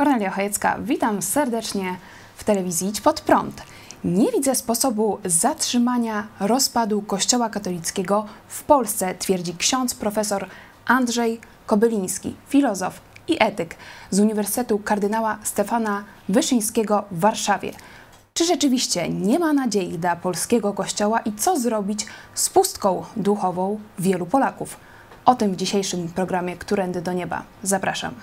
Kornelia Chojecka, witam serdecznie w telewizji Idź Pod Prąd. Nie widzę sposobu zatrzymania rozpadu Kościoła katolickiego w Polsce, twierdzi ksiądz profesor Andrzej Kobyliński, filozof i etyk z Uniwersytetu Kardynała Stefana Wyszyńskiego w Warszawie. Czy rzeczywiście nie ma nadziei dla polskiego Kościoła i co zrobić z pustką duchową wielu Polaków? O tym w dzisiejszym programie Którędy do Nieba. Zapraszam.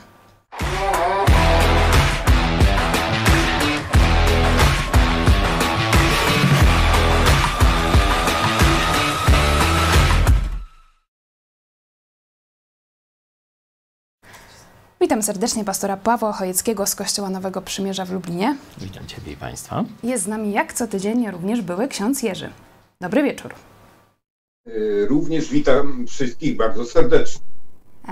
Witam serdecznie pastora Pawła Chojeckiego z Kościoła Nowego Przymierza w Lublinie. Witam Ciebie i Państwa. Jest z nami jak co tydzień również były ksiądz Jerzy. Dobry wieczór. Y, również witam wszystkich bardzo serdecznie.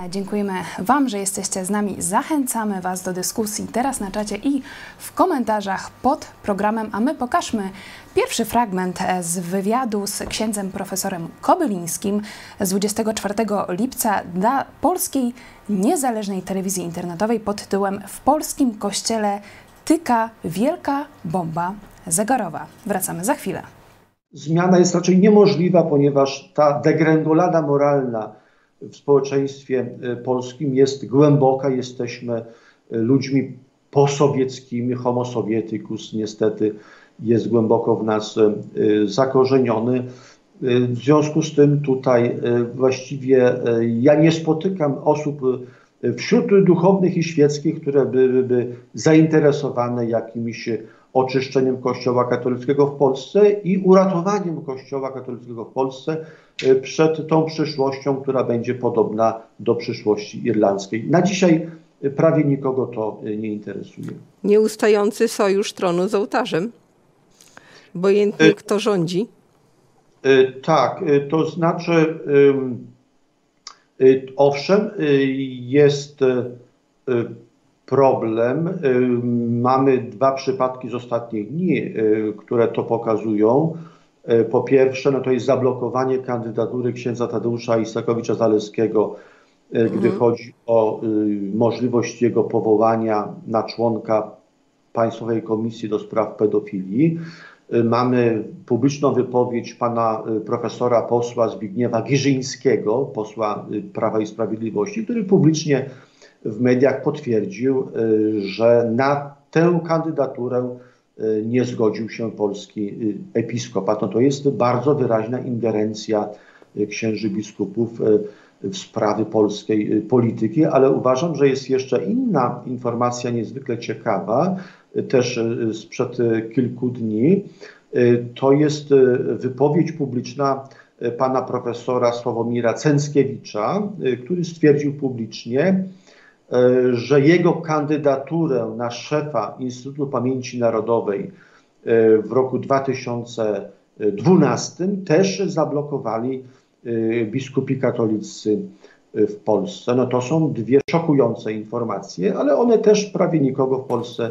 E, dziękujemy Wam, że jesteście z nami. Zachęcamy Was do dyskusji teraz na czacie i w komentarzach pod programem, a my pokażmy pierwszy fragment e, z wywiadu z księdzem profesorem Kobylińskim z 24 lipca dla polskiej niezależnej telewizji internetowej pod tytułem W polskim kościele tyka wielka bomba zegarowa. Wracamy za chwilę. Zmiana jest raczej niemożliwa, ponieważ ta degrengolada moralna, w społeczeństwie e, polskim jest głęboka. Jesteśmy e, ludźmi posowieckimi, homo sovieticus niestety jest głęboko w nas e, zakorzeniony. W związku z tym tutaj właściwie ja nie spotykam osób wśród duchownych i świeckich, które byłyby zainteresowane jakimiś oczyszczeniem Kościoła katolickiego w Polsce i uratowaniem Kościoła katolickiego w Polsce e, przed tą przyszłością, która będzie podobna do przyszłości irlandzkiej. Na dzisiaj e, prawie nikogo to e, nie interesuje. Nieustający sojusz tronu z ołtarzem. Obojętnie kto rządzi. Tak, to znaczy, owszem, jest problem. Mamy dwa przypadki z ostatnich dni, y, które to pokazują. Y, po pierwsze, no to jest zablokowanie kandydatury księdza Tadeusza Isakowicza-Zaleskiego, y, mhm. gdy chodzi o możliwość jego powołania na członka Państwowej Komisji do Spraw Pedofilii. Mamy publiczną wypowiedź pana profesora posła Zbigniewa Giżyńskiego, posła Prawa i Sprawiedliwości, który publicznie w mediach potwierdził, y, że na tę kandydaturę y, nie zgodził się polski y, episkopat. No to jest bardzo wyraźna ingerencja księży biskupów w sprawy polskiej polityki, ale uważam, że jest jeszcze inna informacja niezwykle ciekawa, też sprzed kilku dni. To jest wypowiedź publiczna pana profesora Sławomira Cęckiewicza, który stwierdził publicznie, że jego kandydaturę na szefa Instytutu Pamięci Narodowej e, w roku 2012 też zablokowali e, biskupi katolicy w Polsce. No to są dwie szokujące informacje, ale one też prawie nikogo w Polsce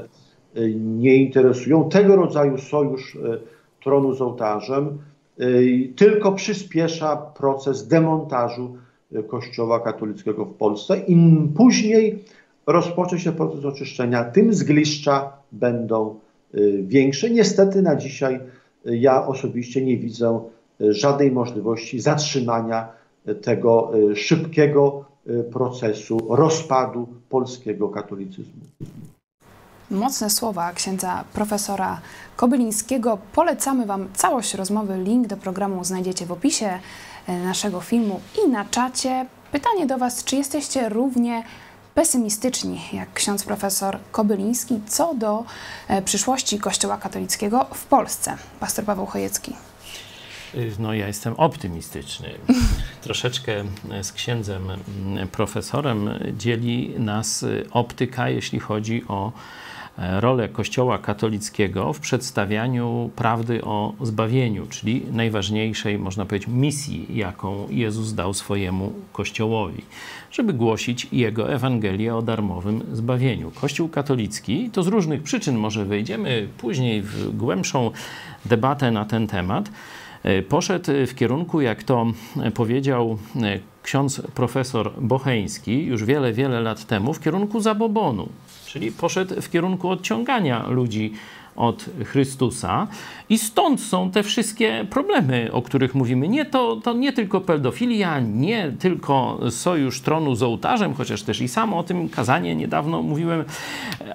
nie interesują. Tego rodzaju sojusz tronu z ołtarzem tylko przyspiesza proces demontażu Kościoła katolickiego w Polsce. Im później rozpocznie się proces oczyszczenia, tym zgliszcza będą y, większe. Niestety na dzisiaj y, ja osobiście nie widzę y, żadnej możliwości zatrzymania tego szybkiego procesu rozpadu polskiego katolicyzmu. Mocne słowa księdza profesora Kobylińskiego. Polecamy Wam całość rozmowy. Link do programu znajdziecie w opisie. E, naszego filmu i na czacie. Pytanie do Was, czy jesteście równie pesymistyczni jak ksiądz profesor Kobyliński co do e, przyszłości Kościoła katolickiego w Polsce? Pastor Paweł Chojecki. Y, no, ja jestem optymistyczny. Troszeczkę z księdzem profesorem dzieli nas optyka, jeśli chodzi o rolę Kościoła katolickiego w przedstawianiu prawdy o zbawieniu, czyli najważniejszej, można powiedzieć, misji, jaką Jezus dał swojemu Kościołowi, żeby głosić Jego Ewangelię o darmowym zbawieniu. Kościół katolicki, to z różnych przyczyn może wejdziemy później w głębszą debatę na ten temat, poszedł w kierunku, jak to powiedział ksiądz profesor Bocheński już wiele, wiele lat temu w kierunku zabobonu, czyli poszedł w kierunku odciągania ludzi od Chrystusa. I stąd są te wszystkie problemy, o których mówimy. Nie, to, to nie tylko pedofilia, nie tylko sojusz tronu z ołtarzem, chociaż też i sam o tym kazanie niedawno mówiłem,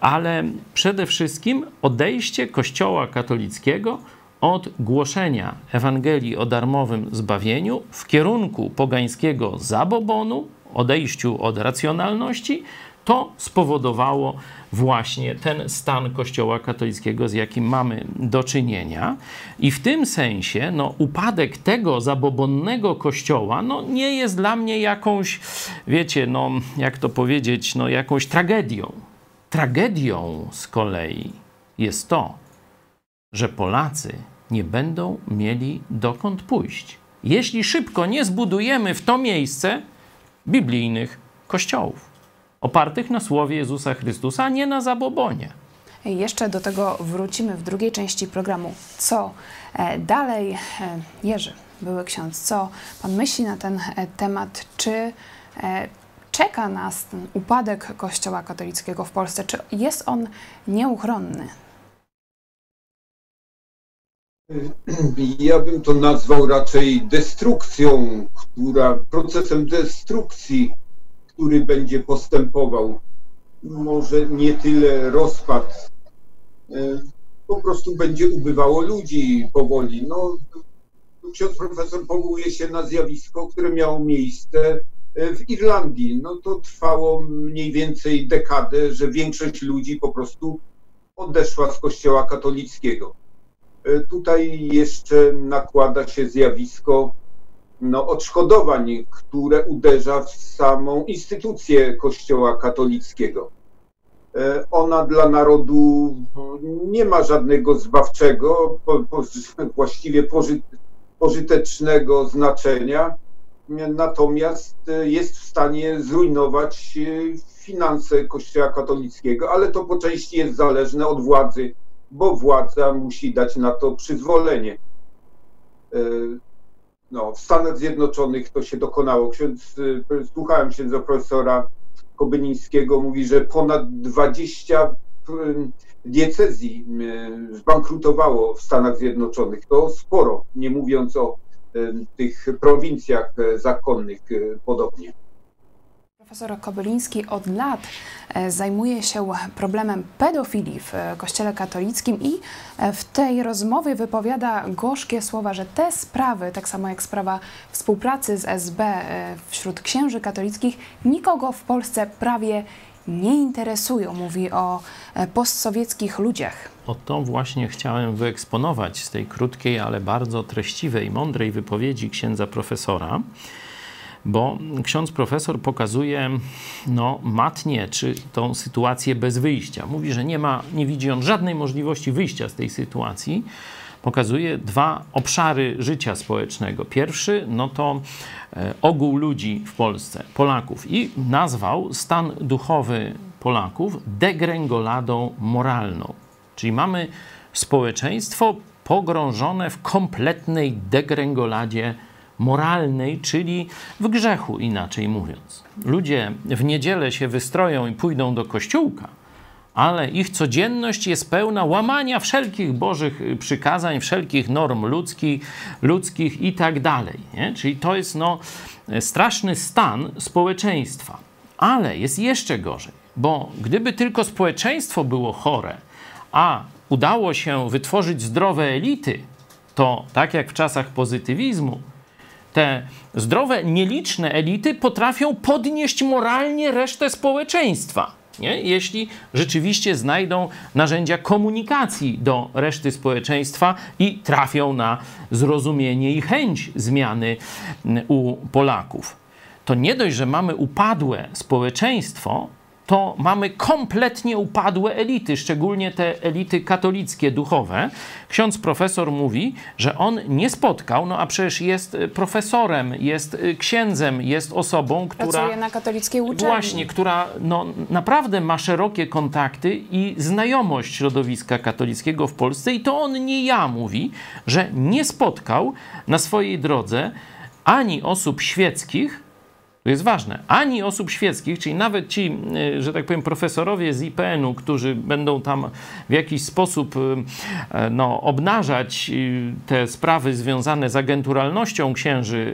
ale przede wszystkim odejście Kościoła katolickiego od głoszenia Ewangelii o darmowym zbawieniu w kierunku pogańskiego zabobonu, odejściu od racjonalności, to spowodowało właśnie ten stan Kościoła katolickiego, z jakim mamy do czynienia. I w tym sensie no, upadek tego zabobonnego Kościoła no, nie jest dla mnie jakąś, wiecie, no, jak to powiedzieć, no, jakąś tragedią. Tragedią z kolei jest to, że Polacy nie będą mieli dokąd pójść. Jeśli szybko nie zbudujemy w to miejsce biblijnych kościołów, opartych na słowie Jezusa Chrystusa, a nie na zabobonie. Jeszcze do tego wrócimy w drugiej części programu. Co e, dalej? E, Jerzy, były ksiądz, co pan myśli na ten e, temat? Czy czeka nas ten upadek Kościoła katolickiego w Polsce? Czy jest on nieuchronny? Ja bym to nazwał raczej destrukcją, która, procesem destrukcji, który będzie postępował. Może nie tyle rozpad, e, po prostu będzie ubywało ludzi powoli. No, ksiądz profesor powołuje się na zjawisko, które miało miejsce e, w Irlandii. No to trwało mniej więcej dekadę, że większość ludzi po prostu odeszła z kościoła katolickiego. E, tutaj jeszcze nakłada się zjawisko no, odszkodowań, które uderza w samą instytucję Kościoła katolickiego. E, ona dla narodu nie ma żadnego zbawczego, po, po, właściwie poży, pożytecznego znaczenia, natomiast jest w stanie zrujnować e, finanse Kościoła katolickiego, ale to po części jest zależne od władzy bo władza musi dać na to przyzwolenie. No, w Stanach Zjednoczonych to się dokonało. Ksiądz, e, słuchałem księdza profesora Kobylińskiego, mówi, że ponad 20 e, diecezji zbankrutowało w Stanach Zjednoczonych. To sporo, nie mówiąc o tych prowincjach zakonnych podobnie. Profesor Kobyliński od lat e, zajmuje się problemem pedofilii w e, Kościele katolickim i e, w tej rozmowie wypowiada gorzkie słowa, że te sprawy, tak samo jak sprawa współpracy z SB wśród księży katolickich, nikogo w Polsce prawie nie interesują. Mówi o postsowieckich ludziach. O to właśnie chciałem wyeksponować z tej krótkiej, ale bardzo treściwej, mądrej wypowiedzi księdza profesora bo ksiądz profesor pokazuje no, matnie, czy tą sytuację bez wyjścia. Mówi, że nie ma, nie widzi on żadnej możliwości wyjścia z tej sytuacji. Pokazuje dwa obszary życia społecznego. Pierwszy, no to e, ogół ludzi w Polsce, Polaków, i nazwał stan duchowy Polaków degrengoladą moralną. Czyli mamy społeczeństwo pogrążone w kompletnej degrengoladzie moralnej, czyli w grzechu, inaczej mówiąc. Ludzie w niedzielę się wystroją i pójdą do kościółka, ale ich codzienność jest pełna łamania wszelkich bożych przykazań, wszelkich norm ludzkich, ludzkich i tak dalej. Czyli to jest no, straszny stan społeczeństwa. Ale jest jeszcze gorzej, bo gdyby tylko społeczeństwo było chore, a udało się wytworzyć zdrowe elity, to tak jak w czasach pozytywizmu, te zdrowe, nieliczne elity potrafią podnieść moralnie resztę społeczeństwa. Nie? Jeśli rzeczywiście znajdą narzędzia komunikacji do reszty społeczeństwa i trafią na zrozumienie i chęć zmiany u Polaków. To nie dość, że mamy upadłe społeczeństwo, to mamy kompletnie upadłe elity, szczególnie te elity katolickie, duchowe. Ksiądz profesor mówi, że on nie spotkał, no a przecież jest profesorem, jest księdzem, jest osobą, która. Pracuje na katolickiej uczelni. Właśnie, która no, naprawdę ma szerokie kontakty i znajomość środowiska katolickiego w Polsce, i to on nie ja mówi, że nie spotkał na swojej drodze ani osób świeckich, to jest ważne, ani osób świeckich, czyli nawet ci, y, że tak powiem, profesorowie z IPN-u, którzy będą tam w jakiś sposób y, e, no, obnażać y, te sprawy związane z agenturalnością księży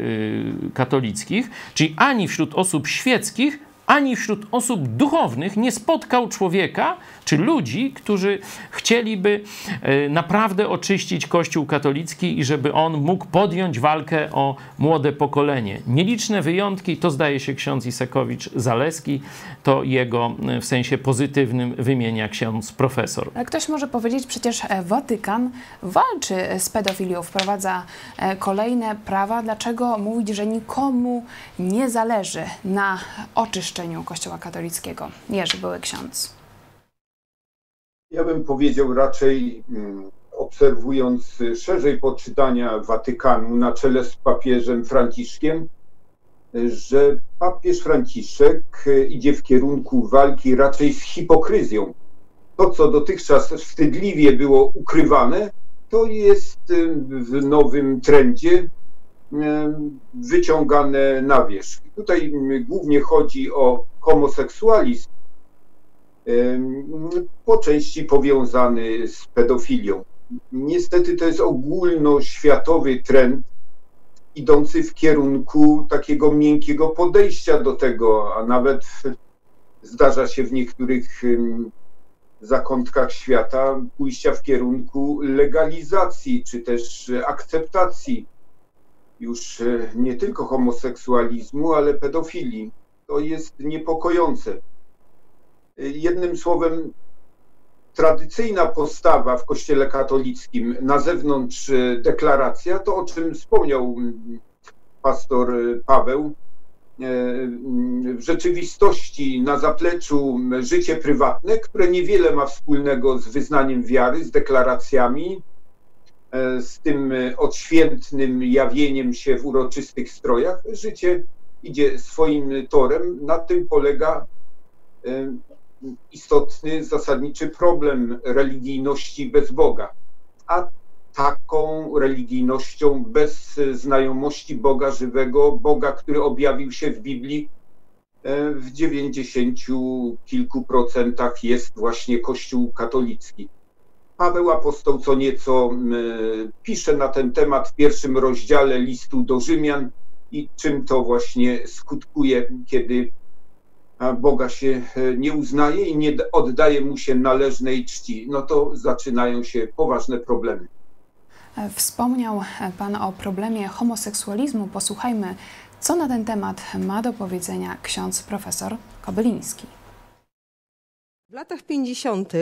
katolickich, czyli ani wśród osób świeckich, ani wśród osób duchownych nie spotkał człowieka czy ludzi, którzy chcieliby e, naprawdę oczyścić Kościół katolicki i żeby on mógł podjąć walkę o młode pokolenie. Nieliczne wyjątki to zdaje się ksiądz Isekowicz-Zaleski, to jego e, w sensie pozytywnym wymienia ksiądz profesor. Ktoś może powiedzieć, przecież e, Watykan walczy z pedofilią, wprowadza kolejne prawa. Dlaczego mówić, że nikomu nie zależy na oczyszczeniu Kościoła katolickiego? Jerzy były ksiądz. Ja bym powiedział raczej, mm, obserwując szerzej poczytania Watykanu na czele z papieżem Franciszkiem, że papież Franciszek idzie w kierunku walki raczej z hipokryzją. To, co dotychczas wstydliwie było ukrywane, to jest w nowym trendzie wyciągane na wierzch. Tutaj głównie chodzi o homoseksualizm, po części powiązany z pedofilią. Niestety to jest ogólnoświatowy trend idący w kierunku takiego miękkiego podejścia do tego, a nawet zdarza się w niektórych zakątkach świata pójścia w kierunku legalizacji czy też akceptacji już e, nie tylko homoseksualizmu, ale pedofilii. To jest niepokojące. Jednym słowem, tradycyjna postawa w Kościele katolickim, na zewnątrz e, deklaracja, to o czym wspomniał pastor e, Paweł, e, w rzeczywistości na zapleczu życie prywatne, które niewiele ma wspólnego z wyznaniem wiary, z deklaracjami, z tym odświętnym jawieniem się w uroczystych strojach. Życie idzie swoim torem. Na tym polega istotny, zasadniczy problem religijności bez Boga. A taką religijnością bez znajomości Boga żywego, Boga, który objawił się w Biblii, e, w dziewięćdziesięciu kilku procentach jest właśnie Kościół katolicki. Paweł Apostoł co nieco pisze na ten temat w pierwszym rozdziale listu do Rzymian i czym to właśnie skutkuje, kiedy Boga się e, nie uznaje i nie oddaje mu się należnej czci, no to zaczynają się poważne problemy. E, wspomniał Pan o problemie homoseksualizmu. Posłuchajmy, co na ten temat ma do powiedzenia ksiądz profesor Kobyliński. W latach 50.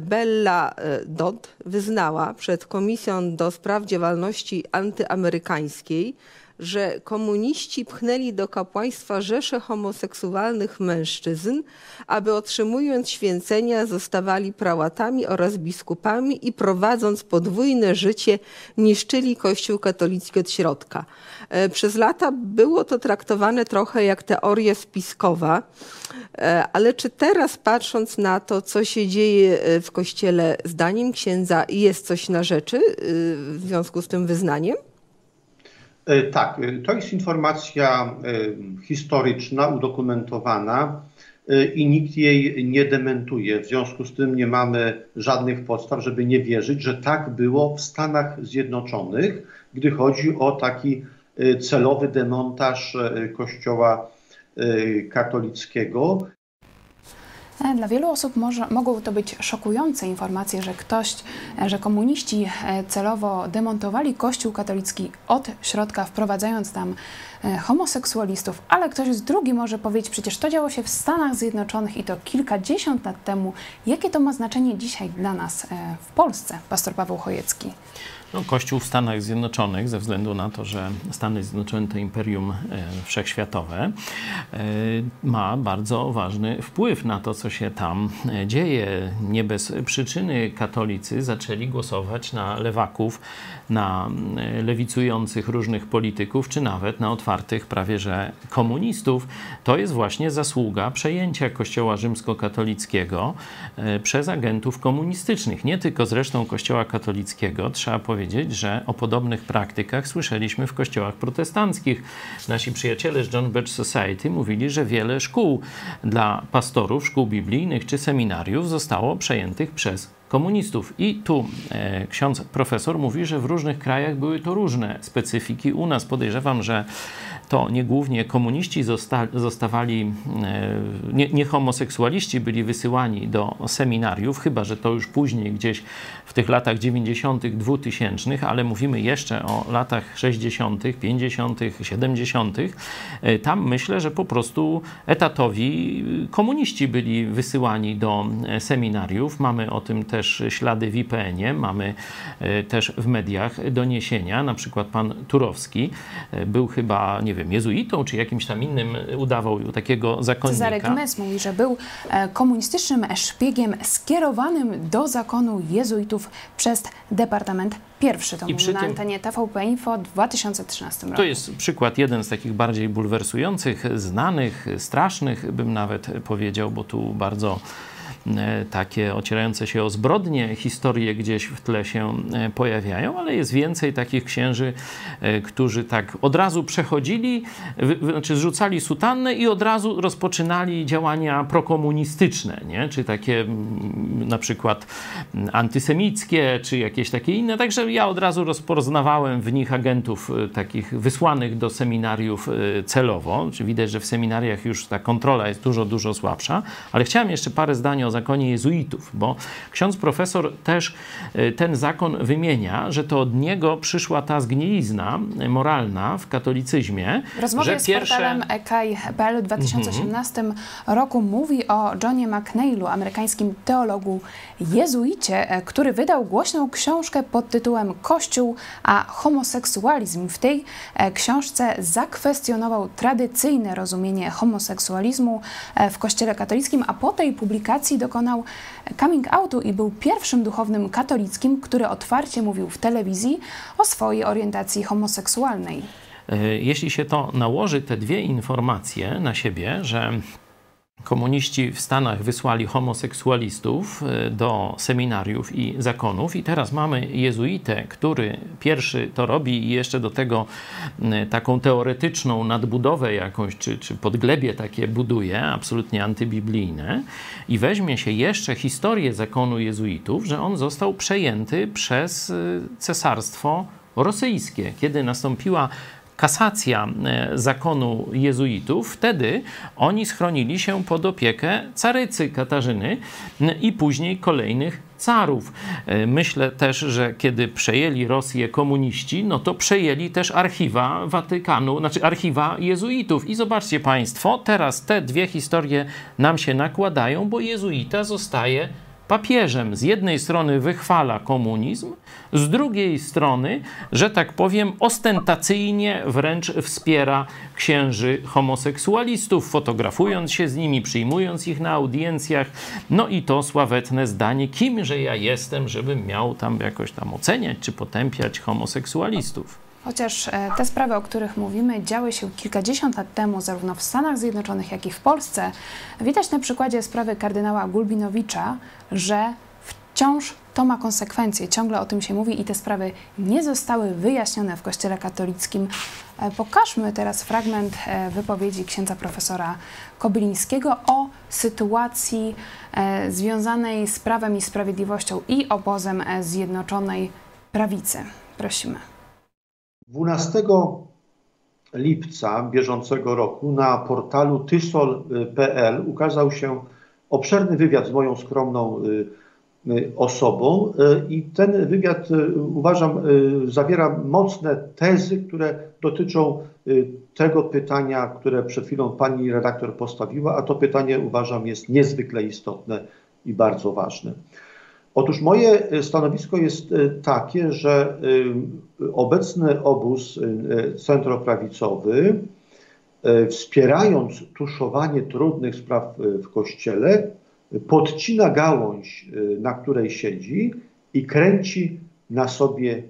Bella e, Dodd wyznała przed Komisją do Spraw Działalności Antyamerykańskiej, że komuniści pchnęli do kapłaństwa rzesze homoseksualnych mężczyzn, aby otrzymując święcenia zostawali prałatami oraz biskupami i prowadząc podwójne życie niszczyli Kościół katolicki od środka. E, przez lata było to traktowane trochę jak teoria spiskowa, e, ale czy teraz patrząc na to, co się dzieje e, w Kościele, zdaniem księdza jest coś na rzeczy w związku z tym wyznaniem? E, tak, e, to jest informacja e, historyczna, udokumentowana i nikt jej nie dementuje. W związku z tym nie mamy żadnych podstaw, żeby nie wierzyć, że tak było w Stanach Zjednoczonych, gdy chodzi o taki celowy demontaż Kościoła katolickiego. E, dla wielu osób może, mogą to być szokujące informacje, że ktoś, e, że komuniści e, celowo demontowali Kościół katolicki od środka, wprowadzając tam homoseksualistów, ale ktoś z drugi może powiedzieć, przecież to działo się w Stanach Zjednoczonych i to kilkadziesiąt lat temu. Jakie to ma znaczenie dzisiaj dla nas w Polsce, pastor Paweł Chojecki? No, Kościół w Stanach Zjednoczonych, ze względu na to, że Stany Zjednoczone to imperium e, wszechświatowe, e, ma bardzo ważny wpływ na to, co się tam e, dzieje. Nie bez przyczyny katolicy zaczęli głosować na lewaków, na lewicujących różnych polityków, czy nawet na otwartych prawie że komunistów. To jest właśnie zasługa przejęcia Kościoła rzymskokatolickiego przez agentów komunistycznych. Nie tylko zresztą Kościoła katolickiego, trzeba powiedzieć, powiedzieć, że o podobnych praktykach słyszeliśmy w kościołach protestanckich. Nasi przyjaciele z John Birch Society mówili, że wiele szkół dla pastorów, szkół biblijnych czy seminariów zostało przejętych przez komunistów. I tu e, ksiądz profesor mówi, że w różnych krajach były to różne specyfiki. U nas podejrzewam, że to nie głównie komuniści zosta zostawali, e, nie, nie, homoseksualiści byli wysyłani do seminariów, chyba że to już później gdzieś w tych latach 90., 2000, ale mówimy jeszcze o latach 60., 50., 70. Tam myślę, że po prostu etatowi komuniści byli wysyłani do e, seminariów. Mamy o tym też ślady w IPN-ie, mamy e, też w mediach doniesienia, na przykład pan Turowski był chyba, nie wiem, jezuitą, czy jakimś tam innym udawał takiego zakonnika. Cezarek Mes mówi, że był e, komunistycznym szpiegiem skierowanym do zakonu jezuitów przez Departament Pierwszy. To I mówił na tym, antenie TVP Info w 2013 roku. To jest przykład jeden z takich bardziej bulwersujących, znanych, strasznych, bym nawet powiedział, bo tu bardzo takie ocierające się o zbrodnie historie gdzieś w tle się e, pojawiają, ale jest więcej takich księży, e, którzy tak od razu przechodzili, znaczy zrzucali sutannę i od razu rozpoczynali działania prokomunistyczne, nie? czy takie na przykład antysemickie, czy jakieś takie inne. Także ja od razu rozpoznawałem w nich agentów takich wysłanych do seminariów celowo. Widać, że w seminariach już ta kontrola jest dużo, dużo słabsza. Ale chciałem jeszcze parę zdań o zakonie jezuitów, bo ksiądz profesor też e, ten zakon wymienia, że to od niego przyszła ta zgnilizna moralna w katolicyzmie. W rozmowie że z pierwsze... portalem EKI.pl w 2018 mhm. roku mówi o Johnie McNeilu, amerykańskim teologu jezuicie, e, który wydał głośną książkę pod tytułem Kościół a homoseksualizm. W tej e, książce zakwestionował tradycyjne rozumienie homoseksualizmu w Kościele katolickim, a po tej publikacji dokonał coming outu i był pierwszym duchownym katolickim, który otwarcie mówił w telewizji o swojej orientacji homoseksualnej. E, jeśli się to nałoży, te dwie informacje na siebie, że Komuniści w Stanach wysłali homoseksualistów e, do seminariów i zakonów, i teraz mamy jezuitę, który pierwszy to robi i jeszcze do tego taką teoretyczną nadbudowę jakąś, czy, czy podglebie takie buduje, absolutnie antybiblijne, i weźmie się jeszcze historię zakonu jezuitów, że on został przejęty przez e, cesarstwo rosyjskie, kiedy nastąpiła kasacja e, zakonu jezuitów, wtedy oni schronili się pod opiekę carycy Katarzyny i później kolejnych carów. E, myślę też, że kiedy przejęli Rosję komuniści, no to przejęli też archiwa Watykanu, znaczy archiwa jezuitów. I zobaczcie Państwo, teraz te dwie historie nam się nakładają, bo jezuita zostaje papieżem z jednej strony wychwala komunizm, z drugiej strony, że tak powiem, ostentacyjnie wręcz wspiera księży homoseksualistów, fotografując się z nimi, przyjmując ich na audiencjach. No i to sławetne zdanie, kimże ja jestem, żebym miał tam jakoś tam oceniać czy potępiać homoseksualistów. Chociaż e, te sprawy, o których mówimy, działy się kilkadziesiąt lat temu zarówno w Stanach Zjednoczonych, jak i w Polsce, widać na przykładzie sprawy kardynała Gulbinowicza, że wciąż to ma konsekwencje. Ciągle o tym się mówi i te sprawy nie zostały wyjaśnione w Kościele katolickim. E, pokażmy teraz fragment e, wypowiedzi księdza profesora Kobylińskiego o sytuacji związanej z prawem i sprawiedliwością i obozem Zjednoczonej Prawicy. Prosimy. 12 lipca bieżącego roku na portalu tysol.pl ukazał się obszerny wywiad z moją skromną y, y, osobą y, i ten wywiad uważam zawiera mocne tezy, które dotyczą tego pytania, które przed chwilą pani redaktor postawiła, a to pytanie uważam jest niezwykle istotne i bardzo ważne. Otóż moje e, stanowisko jest e, takie, że e, obecny obóz centroprawicowy, wspierając tuszowanie trudnych spraw w Kościele, podcina gałąź, na której siedzi i kręci na sobie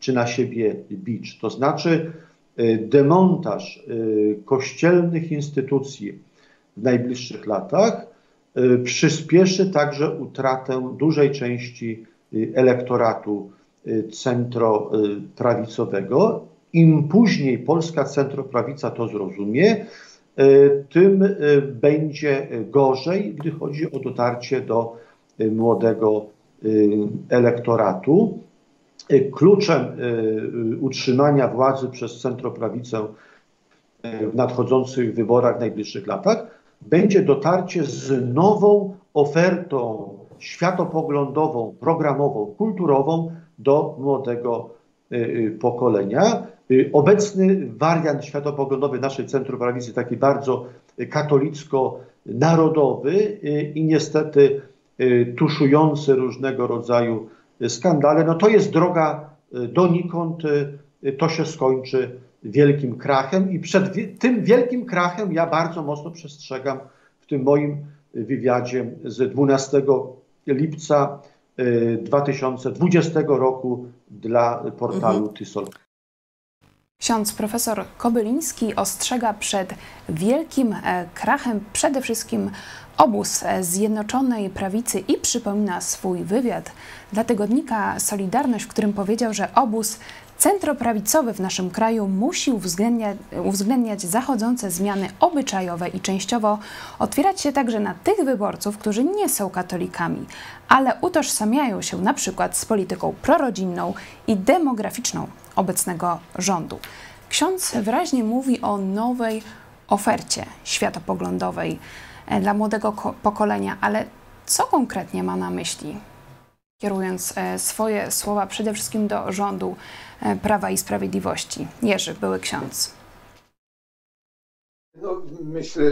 czy na siebie bicz. To znaczy demontaż kościelnych instytucji w najbliższych latach przyspieszy także utratę dużej części y, elektoratu centroprawicowego. Im później polska centroprawica to zrozumie, tym będzie gorzej, gdy chodzi o dotarcie do młodego elektoratu. Kluczem utrzymania władzy przez centroprawicę w nadchodzących wyborach w najbliższych latach będzie dotarcie z nową ofertą światopoglądową, programową, kulturową do młodego y, y, pokolenia. Y, obecny wariant światopoglądowy naszej Centrum Prawicy, taki bardzo katolicko-narodowy i niestety tuszujący różnego rodzaju skandale, no to jest droga donikąd, to się skończy wielkim krachem i przed tym wielkim krachem ja bardzo mocno przestrzegam w tym moim wywiadzie z 12 lipca 2020 y, roku dla portalu mhm. Tysol. Ksiądz profesor Kobyliński ostrzega przed wielkim e, krachem przede wszystkim obóz e, Zjednoczonej Prawicy i przypomina swój wywiad dla tygodnika Solidarność, w którym powiedział, że obóz centroprawicowy w naszym kraju musi uwzględniać, uwzględniać zachodzące zmiany obyczajowe i częściowo otwierać się także na tych wyborców, którzy nie są katolikami, ale utożsamiają się na przykład z polityką prorodzinną i demograficzną obecnego rządu. Ksiądz wyraźnie mówi o nowej ofercie światopoglądowej e, dla młodego pokolenia, ale co konkretnie ma na myśli? Kierując e, swoje słowa przede wszystkim do rządu e, Prawa i Sprawiedliwości. Jerzy, były ksiądz. No, myślę,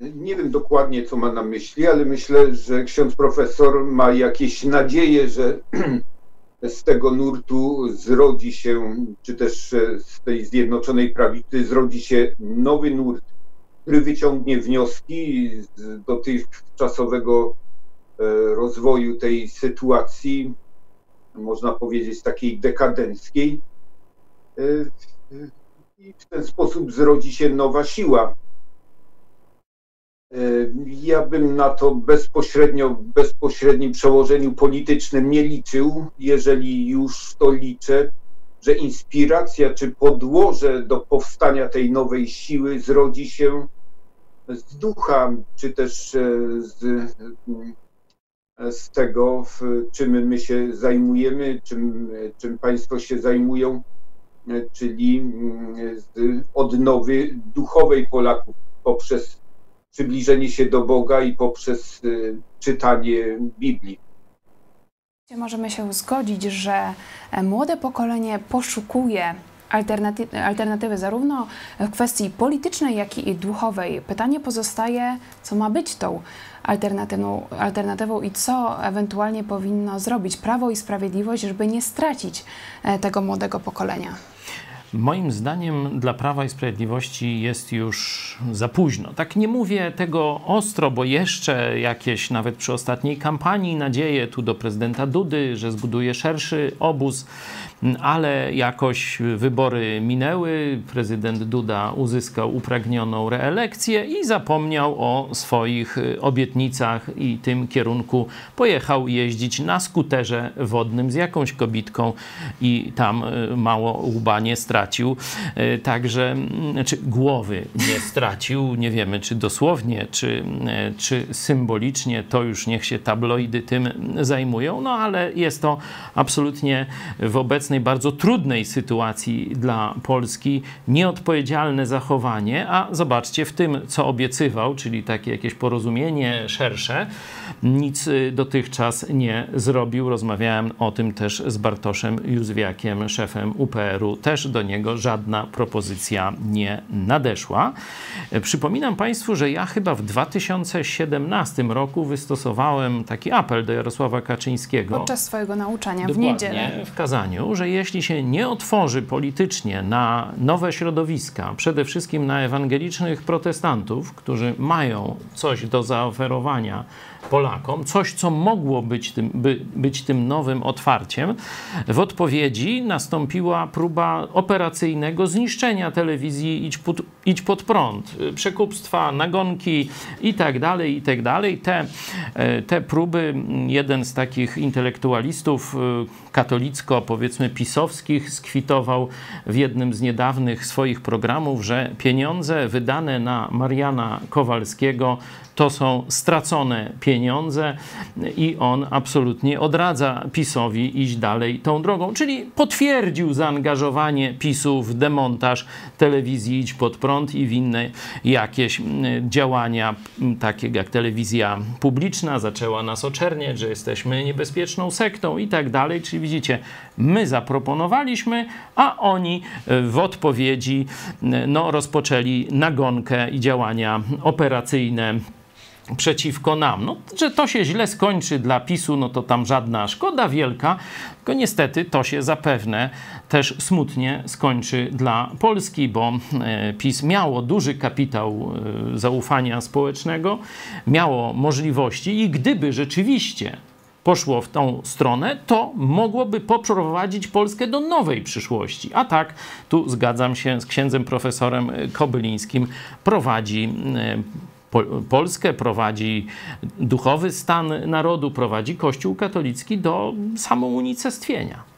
nie wiem dokładnie, co ma na myśli, ale myślę, że ksiądz profesor ma jakieś nadzieje, że z tego nurtu zrodzi się, czy też z tej zjednoczonej prawicy zrodzi się nowy nurt, który wyciągnie wnioski z dotychczasowego e, rozwoju tej sytuacji, można powiedzieć takiej dekadenckiej. E, I w ten sposób zrodzi się nowa siła. E, ja bym na to bezpośrednio, bezpośrednim przełożeniu politycznym nie liczył. Jeżeli już to liczę, że inspiracja czy podłoże do powstania tej nowej siły zrodzi się z ducha, czy też e, z, e, z tego, czym my się zajmujemy, czym, czym Państwo się zajmują, czyli mm, z odnowy duchowej Polaków poprzez przybliżenie się do Boga i poprzez y, czytanie Biblii. Możemy się zgodzić, że e, młode pokolenie poszukuje alternatywy, alternatywy zarówno w kwestii politycznej, jak i duchowej. Pytanie pozostaje, co ma być tą alternatywą, alternatywą i co ewentualnie powinno zrobić Prawo i Sprawiedliwość, żeby nie stracić e, tego młodego pokolenia. Moim zdaniem dla Prawa i Sprawiedliwości jest już za późno. Tak nie mówię tego ostro, bo jeszcze jakieś, nawet przy ostatniej kampanii, nadzieje tu do prezydenta Dudy, że zbuduje szerszy obóz ale jakoś wybory minęły, prezydent Duda uzyskał upragnioną reelekcję i zapomniał o swoich obietnicach i tym kierunku. Pojechał jeździć na skuterze wodnym z jakąś kobitką i tam e, mało łba nie stracił. E, także, czy głowy nie stracił, nie wiemy czy dosłownie, czy, czy symbolicznie, to już niech się tabloidy tym zajmują, no ale jest to absolutnie w obecnej obecnej bardzo trudnej sytuacji dla Polski nieodpowiedzialne zachowanie, a zobaczcie, w tym, co obiecywał, czyli takie jakieś porozumienie szersze, nic y, dotychczas nie zrobił. Rozmawiałem o tym też z Bartoszem Józwiakiem, szefem UPR-u. Też do niego żadna propozycja nie nadeszła. Przypominam Państwu, że ja chyba w 2017 roku wystosowałem taki apel do Jarosława Kaczyńskiego. Podczas swojego nauczania w niedzielę. w kazaniu, że jeśli się nie otworzy politycznie na nowe środowiska, przede wszystkim na ewangelicznych protestantów, którzy mają coś do zaoferowania Polakom, coś, co mogło być tym, by, być tym nowym otwarciem, w odpowiedzi nastąpiła próba operacyjnego zniszczenia telewizji Idź idź pod prąd, przekupstwa, nagonki i tak dalej, i tak. Te, e, te próby, jeden z takich intelektualistów y, katolicko, powiedzmy pisowskich, skwitował w jednym z niedawnych swoich programów, że pieniądze wydane na Mariana Kowalskiego to są stracone pieniądze i on absolutnie odradza PiSowi iść dalej tą drogą. Czyli potwierdził zaangażowanie PiSu w demontaż telewizji Idź Pod Prąd i w inne jakieś działania, takie jak telewizja publiczna, zaczęła nas oczerniać, że jesteśmy niebezpieczną sektą i tak dalej. Czyli widzicie, my zaproponowaliśmy, a oni w odpowiedzi no, rozpoczęli nagonkę i działania operacyjne przeciwko nam. No, że to się źle skończy dla PiSu, no to tam żadna szkoda wielka, tylko niestety to się zapewne też smutnie skończy dla Polski, bo e, PiS miało duży kapitał e, zaufania społecznego, miało możliwości i gdyby rzeczywiście poszło w tą stronę, to mogłoby poprowadzić Polskę do nowej przyszłości. A tak, tu zgadzam się z księdzem profesorem Kobylińskim, prowadzi e, Polskę, prowadzi duchowy stan narodu, prowadzi Kościół katolicki do samounicestwienia.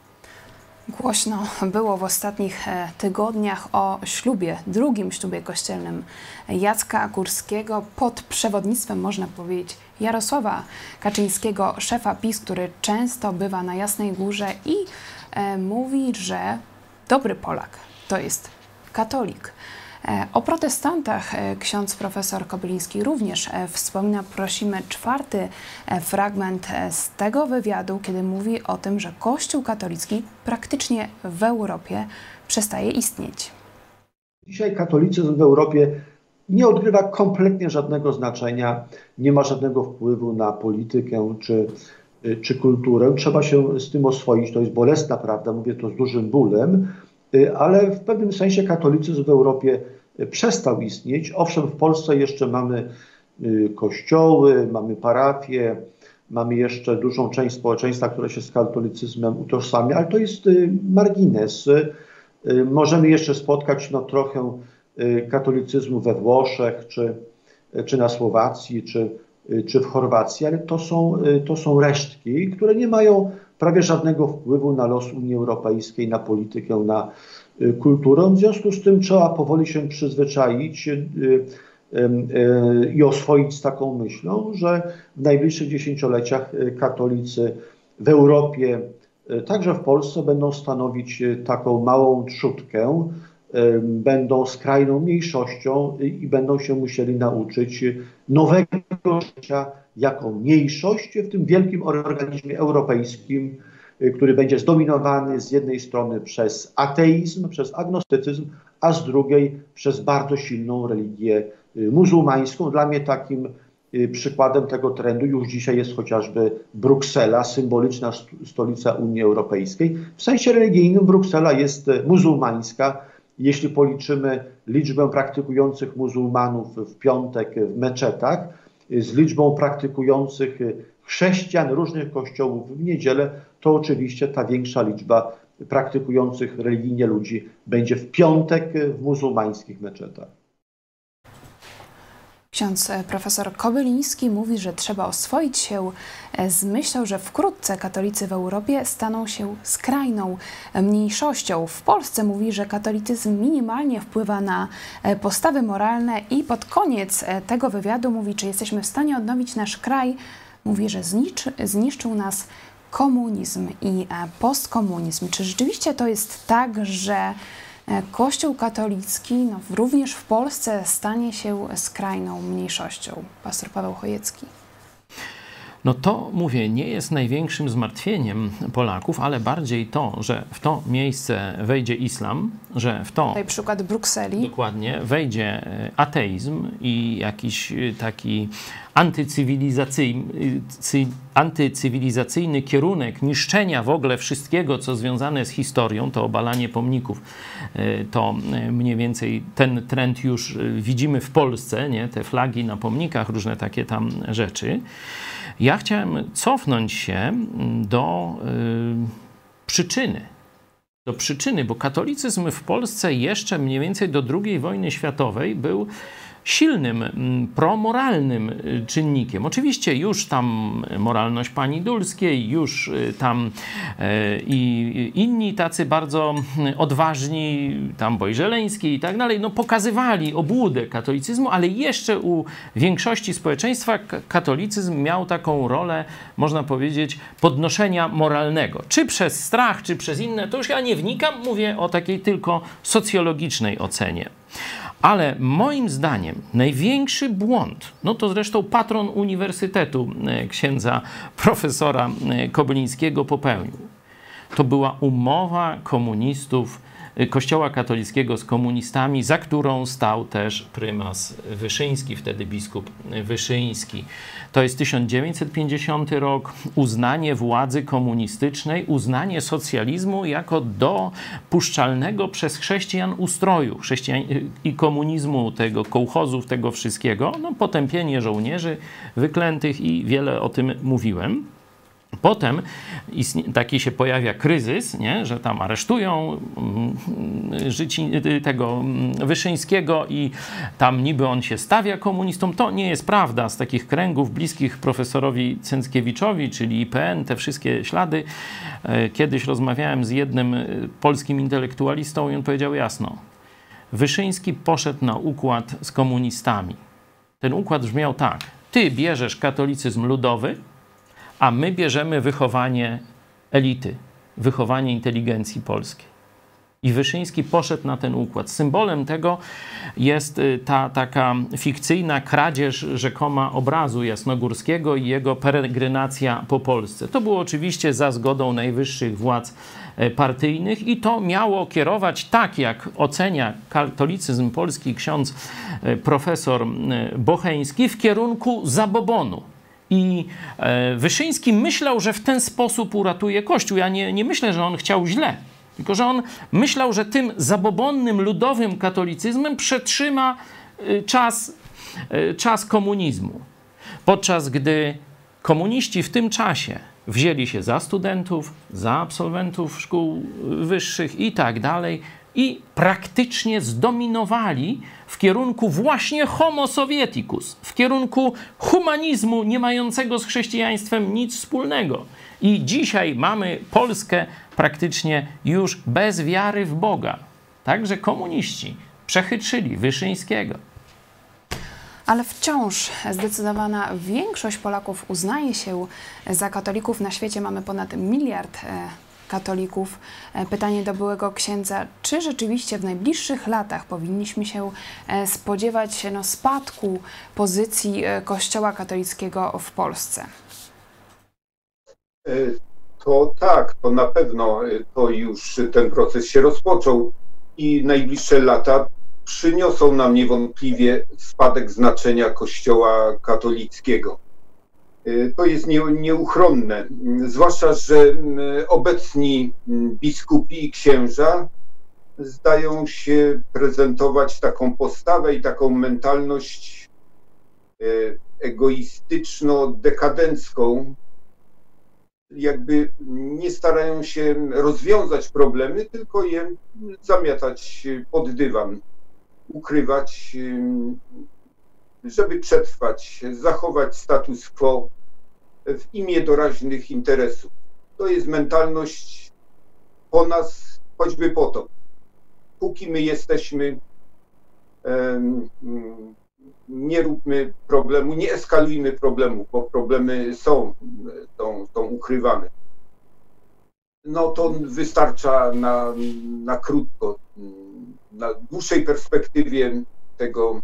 Głośno było w ostatnich e, tygodniach o ślubie, drugim ślubie kościelnym Jacka Górskiego pod przewodnictwem, można powiedzieć, Jarosława Kaczyńskiego, szefa PiS, który często bywa na Jasnej Górze i e, mówi, że dobry Polak to jest katolik. E, o protestantach e, ksiądz profesor Kobyliński również e, wspomina. Prosimy czwarty fragment z tego wywiadu, kiedy mówi o tym, że Kościół katolicki praktycznie w Europie przestaje istnieć. Dzisiaj katolicyzm w Europie nie odgrywa kompletnie żadnego znaczenia, nie ma żadnego wpływu na politykę czy, czy kulturę. Trzeba się z tym oswoić. To jest bolesna prawda, mówię to z dużym bólem, ale w pewnym sensie katolicyzm w Europie przestał istnieć. Owszem, w Polsce jeszcze mamy y, kościoły, mamy parafie, mamy jeszcze dużą część społeczeństwa, które się z katolicyzmem utożsamia, ale to jest y, margines. Y, możemy jeszcze spotkać no, trochę katolicyzmu we Włoszech, czy, czy na Słowacji, czy, czy w Chorwacji, ale to są, to są resztki, które nie mają prawie żadnego wpływu na los Unii Europejskiej, na politykę, na, Y, kulturą. W związku z tym trzeba powoli się przyzwyczaić y, y, i oswoić z taką myślą, że w najbliższych dziesięcioleciach katolicy w Europie, także w Polsce, będą stanowić taką małą trzutkę, będą skrajną mniejszością i będą się musieli nauczyć nowego życia jako mniejszość w tym wielkim organizmie europejskim, Y, który będzie zdominowany z jednej strony przez ateizm, przez agnostycyzm, a z drugiej przez bardzo silną religię y, muzułmańską. Dla mnie takim y, przykładem tego trendu już dzisiaj jest chociażby Bruksela, symboliczna stolica Unii Europejskiej. W sensie religijnym Bruksela jest muzułmańska. Jeśli policzymy liczbę praktykujących muzułmanów w piątek w meczetach, z liczbą praktykujących chrześcijan różnych kościołów w niedzielę, to oczywiście ta większa liczba praktykujących religijnie ludzi będzie w piątek w muzułmańskich meczetach. Ksiądz e, profesor Kobyliński mówi, że trzeba oswoić się e, z myślą, że wkrótce katolicy w Europie staną się skrajną mniejszością. W Polsce mówi, że katolicyzm minimalnie wpływa na e, postawy moralne i pod koniec tego wywiadu mówi, czy jesteśmy w stanie odnowić nasz kraj. Mówi, że zniszczy, zniszczył nas komunizm i e, postkomunizm. Czy rzeczywiście to jest tak, że e, Kościół katolicki no, również w Polsce stanie się skrajną mniejszością? Pastor Paweł Chojecki. No to mówię, nie jest największym zmartwieniem Polaków, ale bardziej to, że w to miejsce wejdzie islam, że w to. Tutaj przykład Brukseli. Dokładnie, wejdzie e, ateizm i jakiś taki antycywilizacyjny, antycywilizacyjny kierunek niszczenia w ogóle wszystkiego, co związane z historią, to obalanie pomników, e, to e, mniej więcej ten trend już e, widzimy w Polsce, nie? te flagi na pomnikach, różne takie tam rzeczy. Ja chciałem cofnąć się do przyczyny. Do przyczyny, bo katolicyzm w Polsce jeszcze mniej więcej do II wojny światowej był silnym, mm, promoralnym y, czynnikiem. Oczywiście już tam moralność pani Dulskiej, już y, tam y, i inni tacy bardzo odważni, tam Bojżeleński i tak dalej, no pokazywali obłudę katolicyzmu, ale jeszcze u większości społeczeństwa katolicyzm miał taką rolę, można powiedzieć, podnoszenia moralnego. Czy przez strach, czy przez inne, to już ja nie wnikam, mówię o takiej tylko socjologicznej ocenie. Ale moim zdaniem największy błąd, no to zresztą patron Uniwersytetu e, księdza profesora e, Kobylińskiego popełnił, to była umowa komunistów Kościoła katolickiego z komunistami, za którą stał też prymas Wyszyński, wtedy biskup Wyszyński. To jest 1950 rok, uznanie władzy komunistycznej, uznanie socjalizmu jako dopuszczalnego przez chrześcijan ustroju chrześcijan i komunizmu, tego kołchozów, tego wszystkiego, no, potępienie żołnierzy wyklętych i wiele o tym mówiłem. Potem taki się pojawia kryzys, nie? że tam aresztują mm, życi, tego mm, Wyszyńskiego i tam niby on się stawia komunistom. To nie jest prawda. Z takich kręgów bliskich profesorowi Cęckiewiczowi, czyli IPN, te wszystkie ślady. E, kiedyś rozmawiałem z jednym e, polskim intelektualistą i on powiedział jasno. Wyszyński poszedł na układ z komunistami. Ten układ brzmiał tak. Ty bierzesz katolicyzm ludowy, a my bierzemy wychowanie elity, wychowanie inteligencji polskiej. I Wyszyński poszedł na ten układ. Symbolem tego jest y, ta taka fikcyjna kradzież rzekoma obrazu Jasnogórskiego i jego peregrinacja po Polsce. To było oczywiście za zgodą najwyższych władz e, partyjnych i to miało kierować tak, jak ocenia katolicyzm polski ksiądz e, profesor e, Bocheński, w kierunku zabobonu i e, Wyszyński myślał, że w ten sposób uratuje Kościół. Ja nie, nie myślę, że on chciał źle, tylko że on myślał, że tym zabobonnym, ludowym katolicyzmem przetrzyma e, czas, e, czas komunizmu. Podczas gdy komuniści w tym czasie wzięli się za studentów, za absolwentów szkół wyższych i tak dalej, i praktycznie zdominowali w kierunku właśnie homo sovieticus, w kierunku humanizmu nie mającego z chrześcijaństwem nic wspólnego. I dzisiaj mamy Polskę praktycznie już bez wiary w Boga. Także komuniści przechytrzyli Wyszyńskiego. Ale wciąż zdecydowana większość Polaków uznaje się za katolików. Na świecie mamy ponad miliard e, katolików. E, pytanie do byłego księdza, czy rzeczywiście w najbliższych latach powinniśmy się e, spodziewać no, spadku pozycji e, Kościoła katolickiego w Polsce? To tak, to na pewno to już ten proces się rozpoczął i najbliższe lata przyniosą nam niewątpliwie spadek znaczenia Kościoła katolickiego. Y, to jest nieuchronne. Zwłaszcza, że obecni biskupi i księża zdają się prezentować taką postawę i taką mentalność y, egoistyczno-dekadencką, jakby nie starają się rozwiązać problemy, tylko je zamiatać pod dywan, ukrywać, żeby przetrwać, zachować status quo w imię doraźnych interesów. To jest mentalność po nas, choćby po to. Póki my jesteśmy, nie róbmy problemu, nie eskalujmy problemu, bo problemy są, są, są ukrywane. No to wystarcza na, na krótko. Na dłuższej perspektywie tego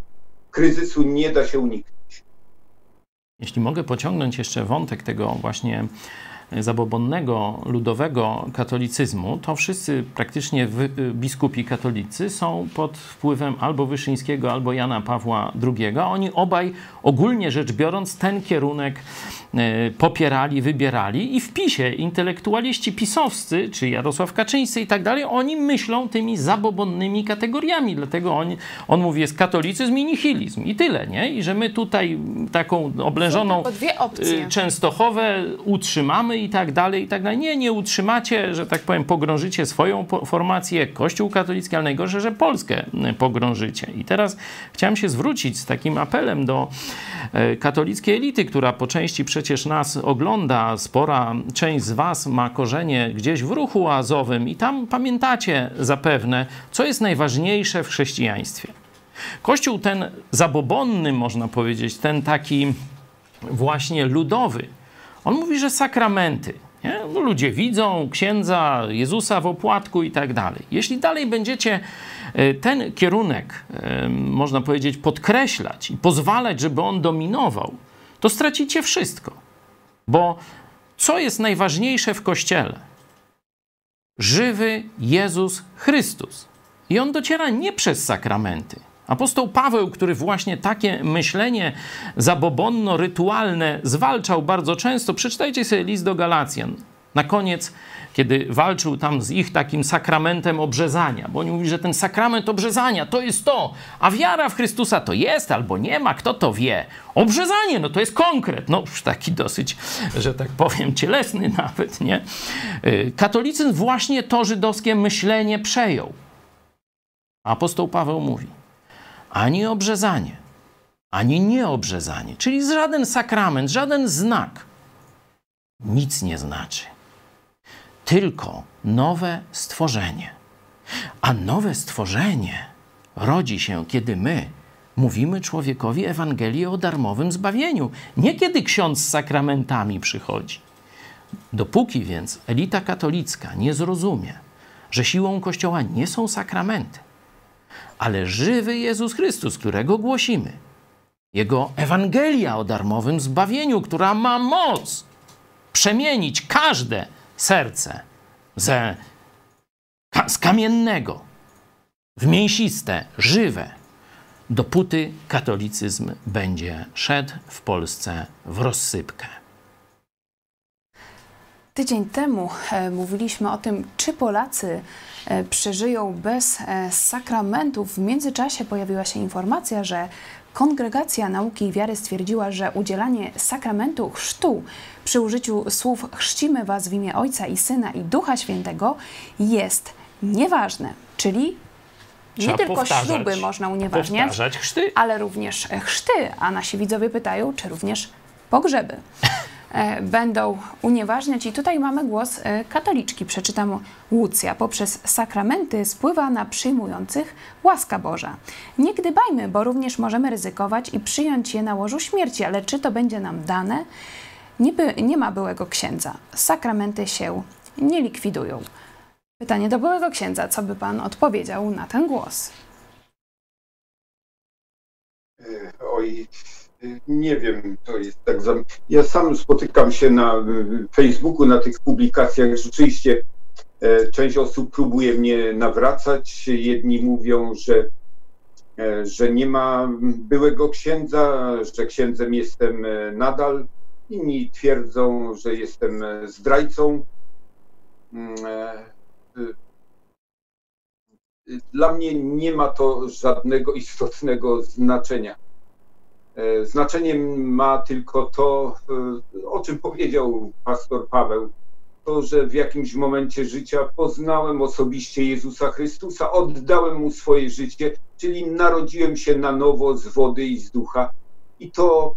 kryzysu nie da się uniknąć. Jeśli mogę pociągnąć jeszcze wątek tego właśnie zabobonnego, ludowego katolicyzmu, to wszyscy praktycznie biskupi katolicy są pod wpływem albo Wyszyńskiego, albo Jana Pawła II. Oni obaj, ogólnie rzecz biorąc, ten kierunek e, popierali, wybierali i w PiSie intelektualiści pisowscy, czy Jarosław Kaczyński i tak dalej, oni myślą tymi zabobonnymi kategoriami, dlatego on, on mówi jest katolicyzm i nihilizm i tyle, nie? I że my tutaj taką oblężoną e, Częstochowę utrzymamy i tak dalej, i tak dalej. Nie, nie utrzymacie, że tak powiem, pogrążycie swoją formację, Kościół katolicki, ale najgorsze, że Polskę pogrążycie. I teraz chciałem się zwrócić z takim apelem do e, katolickiej elity, która po części przecież nas ogląda, spora część z was ma korzenie gdzieś w ruchu oazowym i tam pamiętacie zapewne, co jest najważniejsze w chrześcijaństwie. Kościół ten zabobonny, można powiedzieć, ten taki właśnie ludowy, on mówi, że sakramenty. No, ludzie widzą księdza, Jezusa w opłatku i tak dalej. Jeśli dalej będziecie e, ten kierunek, e, można powiedzieć, podkreślać i pozwalać, żeby on dominował, to stracicie wszystko. Bo co jest najważniejsze w kościele? Żywy Jezus Chrystus. I on dociera nie przez sakramenty. Apostoł Paweł, który właśnie takie myślenie zabobonno-rytualne zwalczał bardzo często, przeczytajcie sobie list do Galacjan. Na koniec, kiedy walczył tam z ich takim sakramentem obrzezania, bo oni mówili, że ten sakrament obrzezania to jest to, a wiara w Chrystusa to jest albo nie ma, kto to wie. Obrzezanie, no to jest konkret, no taki dosyć, że tak powiem, cielesny nawet, nie? Y, katolicyzm właśnie to żydowskie myślenie przejął. Apostoł Paweł mówi, ani obrzezanie, ani nieobrzezanie, czyli żaden sakrament, żaden znak nic nie znaczy. Tylko nowe stworzenie. A nowe stworzenie rodzi się, kiedy my mówimy człowiekowi Ewangelię o darmowym zbawieniu, nie kiedy ksiądz z sakramentami przychodzi. Dopóki więc elita katolicka nie zrozumie, że siłą Kościoła nie są sakramenty, ale żywy Jezus Chrystus, którego głosimy. Jego Ewangelia o darmowym zbawieniu, która ma moc przemienić każde serce ze, z kamiennego w mięsiste, żywe, dopóty katolicyzm będzie szedł w Polsce w rozsypkę. Tydzień temu e, mówiliśmy o tym, czy Polacy e, przeżyją bez e, sakramentów. W międzyczasie pojawiła się informacja, że Kongregacja Nauki i Wiary stwierdziła, że udzielanie sakramentu chrztu przy użyciu słów chrzcimy Was w imię Ojca i Syna i Ducha Świętego jest nieważne, czyli Trzeba nie tylko śluby można unieważniać, ale również chrzty, a nasi widzowie pytają, czy również pogrzeby. E, będą unieważniać. I tutaj mamy głos e, katoliczki. Przeczytam Łucja. Poprzez sakramenty spływa na przyjmujących łaska Boża. Nie gdybajmy, bo również możemy ryzykować i przyjąć je na łożu śmierci, ale czy to będzie nam dane? Nie, by, nie ma byłego księdza. Sakramenty się nie likwidują. Pytanie do byłego księdza. Co by pan odpowiedział na ten głos? E, oj, nie wiem, to jest tak. Za... Ja sam spotykam się na Facebooku, na tych publikacjach. Rzeczywiście e, część osób próbuje mnie nawracać. Jedni mówią, że, e, że nie ma byłego księdza, że księdzem jestem e, nadal. Inni twierdzą, że jestem zdrajcą. Mm, dla mnie nie ma to żadnego istotnego znaczenia znaczenie ma tylko to, e, o czym powiedział pastor Paweł, to, że w jakimś momencie życia poznałem osobiście Jezusa Chrystusa, oddałem mu swoje życie, czyli narodziłem się na nowo z wody i z ducha. I to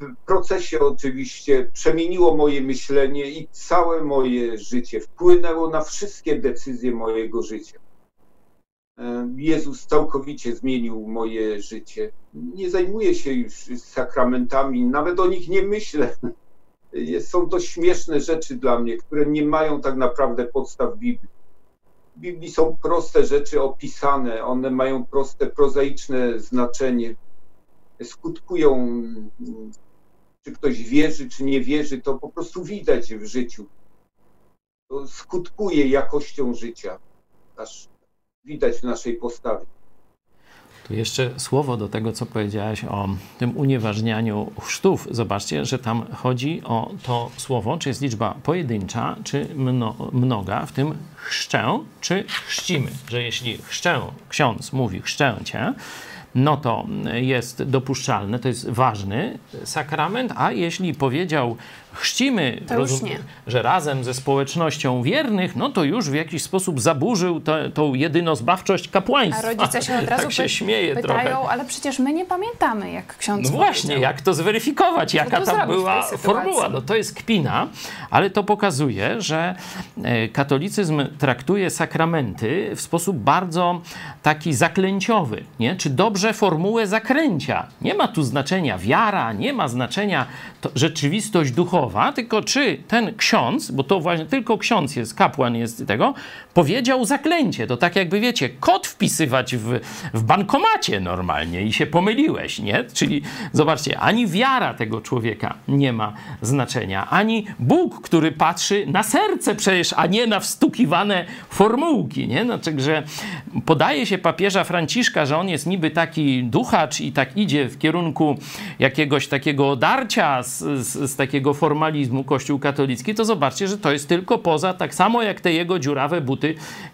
w procesie oczywiście przemieniło moje myślenie i całe moje życie, wpłynęło na wszystkie decyzje mojego życia. Jezus całkowicie zmienił moje życie. Nie zajmuję się już sakramentami, nawet o nich nie myślę. Są to śmieszne rzeczy dla mnie, które nie mają tak naprawdę podstaw Biblii. W Biblii są proste rzeczy opisane, one mają proste, prozaiczne znaczenie. Skutkują, czy ktoś wierzy, czy nie wierzy, to po prostu widać w życiu. To skutkuje jakością życia. Aż widać w naszej postawie. Tu jeszcze słowo do tego, co powiedziałeś o tym unieważnianiu chrztów. Zobaczcie, że tam chodzi o to słowo, czy jest liczba pojedyncza, czy mno, mnoga, w tym chrzczę, czy chrzcimy. Że jeśli chrzczę, ksiądz mówi chrzczę cię, no to jest dopuszczalne, to jest ważny sakrament, a jeśli powiedział chrzcimy, że razem ze społecznością wiernych, no to już w jakiś sposób zaburzył to, tą jedynozbawczość A kapłaństwa. rodzice się od razu tak się śmieje pytają, trochę. ale przecież my nie pamiętamy, jak ksiądz No właśnie, powiedział. jak to zweryfikować, jaka to tam była formuła? No to jest kpina, ale to pokazuje, że e, katolicyzm traktuje sakramenty w sposób bardzo taki zaklęciowy, nie? Czy dobrze formułę zakręcia. Nie ma tu znaczenia wiara, nie ma znaczenia to rzeczywistość duchowa, tylko czy ten ksiądz, bo to właśnie tylko ksiądz jest, kapłan jest tego, powiedział zaklęcie. To tak jakby, wiecie, kod wpisywać w, w bankomacie normalnie i się pomyliłeś, nie? Czyli zobaczcie, ani wiara tego człowieka nie ma znaczenia, ani Bóg, który patrzy na serce przecież, a nie na wstukiwane formułki, nie? Znaczy, że podaje się papieża Franciszka, że on jest niby taki duchacz i tak idzie w kierunku jakiegoś takiego odarcia z, z, z takiego formalizmu Kościół katolicki, to zobaczcie, że to jest tylko poza, tak samo jak te jego dziurawe buty,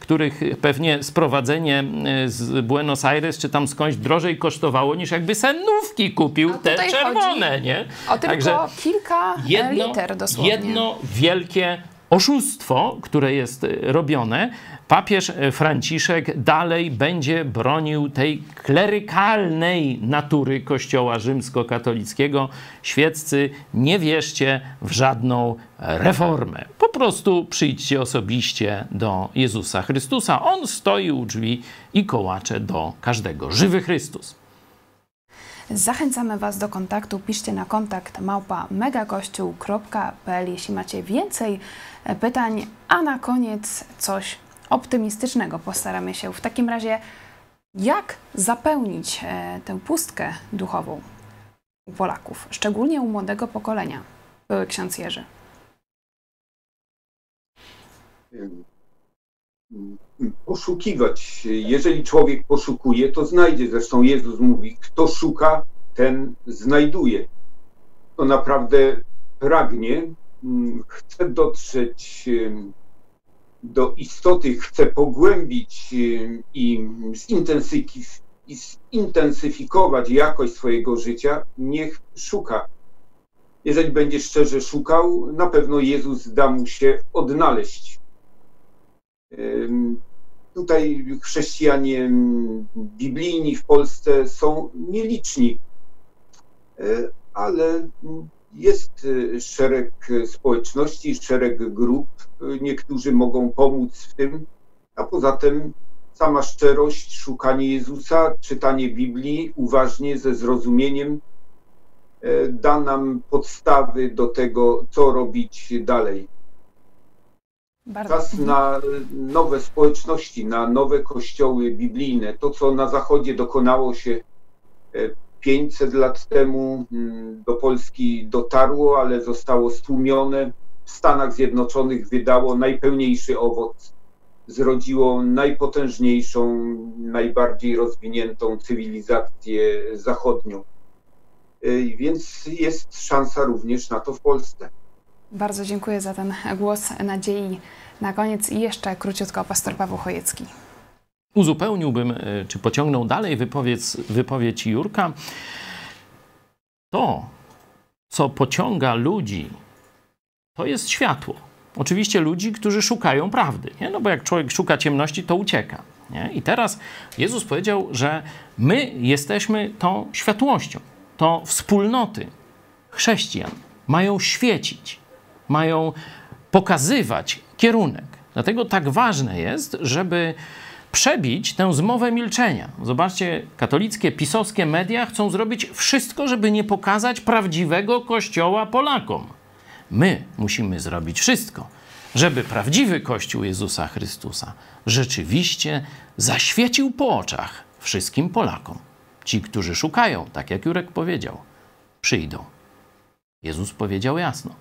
których pewnie sprowadzenie e, z Buenos Aires czy tam skądś drożej kosztowało niż jakby senówki kupił te czerwone, nie? O tylko kilka e, jedno, liter dosłownie. jedno wielkie oszustwo, które jest e, robione, papież e, Franciszek dalej będzie bronił tej klerykalnej natury Kościoła rzymskokatolickiego. Świeccy, nie wierzcie w żadną reformę. Po prostu przyjdźcie osobiście do Jezusa Chrystusa. On stoi u drzwi i kołacze do każdego. Żywy Chrystus. Zachęcamy Was do kontaktu. Piszcie na kontakt małpa megakościół.pl, jeśli macie więcej pytań. A na koniec coś optymistycznego postaramy się. W takim razie, jak zapełnić e, tę pustkę duchową u Polaków, szczególnie u młodego pokolenia? Były ksiądz Jerzy. poszukiwać. Jeżeli człowiek poszukuje, to znajdzie. Zresztą Jezus mówi, kto szuka, ten znajduje. To naprawdę pragnie, chce dotrzeć do istoty, chce pogłębić i zintensyfikować, jakość swojego życia, niech szuka. Jeżeli będzie szczerze szukał, na pewno Jezus da mu się odnaleźć. Tutaj chrześcijanie biblijni w Polsce są nieliczni, Y, ale mm, jest y, szereg społeczności, szereg grup. Y, Niektórzy mogą pomóc w tym, a poza tym sama szczerość, szukanie Jezusa, czytanie Biblii uważnie, ze zrozumieniem y, da nam podstawy do tego, co robić dalej. Bardzo. Czas na nowe społeczności, na nowe kościoły biblijne. To, co na Zachodzie dokonało się 500 lat temu, mm, do Polski dotarło, ale zostało stłumione. W Stanach Zjednoczonych wydało najpełniejszy owoc. Zrodziło najpotężniejszą, najbardziej rozwiniętą cywilizację zachodnią. E, Więc jest szansa również na to w Polsce. Bardzo dziękuję za ten głos nadziei. Na koniec jeszcze króciutko pastor Paweł Chojecki. Uzupełniłbym, y, czy pociągnął dalej wypowiedź, wypowiedź Jurka. To, co pociąga ludzi, to jest światło. Oczywiście ludzi, którzy szukają prawdy. Nie? No bo jak człowiek szuka ciemności, to ucieka. Nie? I teraz Jezus powiedział, że my jesteśmy tą światłością. To wspólnoty chrześcijan mają świecić, mają pokazywać kierunek. Dlatego tak ważne jest, żeby przebić tę zmowę milczenia. Zobaczcie, katolickie, pisowskie media chcą zrobić wszystko, żeby nie pokazać prawdziwego Kościoła Polakom. My musimy zrobić wszystko, żeby prawdziwy Kościół Jezusa Chrystusa rzeczywiście zaświecił po oczach wszystkim Polakom. Ci, którzy szukają, tak jak Jurek powiedział, przyjdą. Jezus powiedział jasno: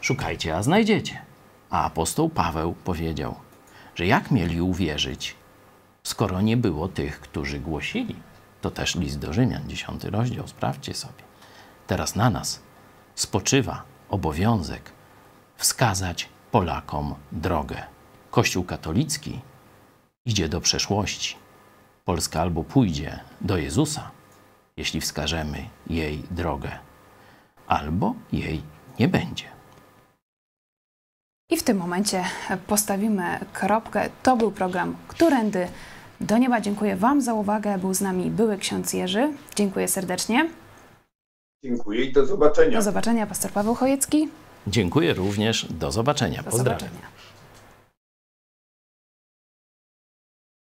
Szukajcie, a znajdziecie. A apostoł Paweł powiedział, że jak mieli uwierzyć, skoro nie było tych, którzy głosili? To też list do Rzymian, 10 rozdział, sprawdźcie sobie. Teraz na nas spoczywa obowiązek wskazać Polakom drogę. Kościół katolicki idzie do przeszłości. Polska albo pójdzie do Jezusa, jeśli wskażemy jej drogę, albo jej nie będzie. I w tym momencie postawimy kropkę. To był program Którędy do Nieba. Dziękuję Wam za uwagę. Był z nami były ksiądz Jerzy. Dziękuję serdecznie. Dziękuję i do zobaczenia. Do zobaczenia, pastor Paweł Chojecki. Dziękuję również. Do zobaczenia. Do Pozdrawiam. zobaczenia.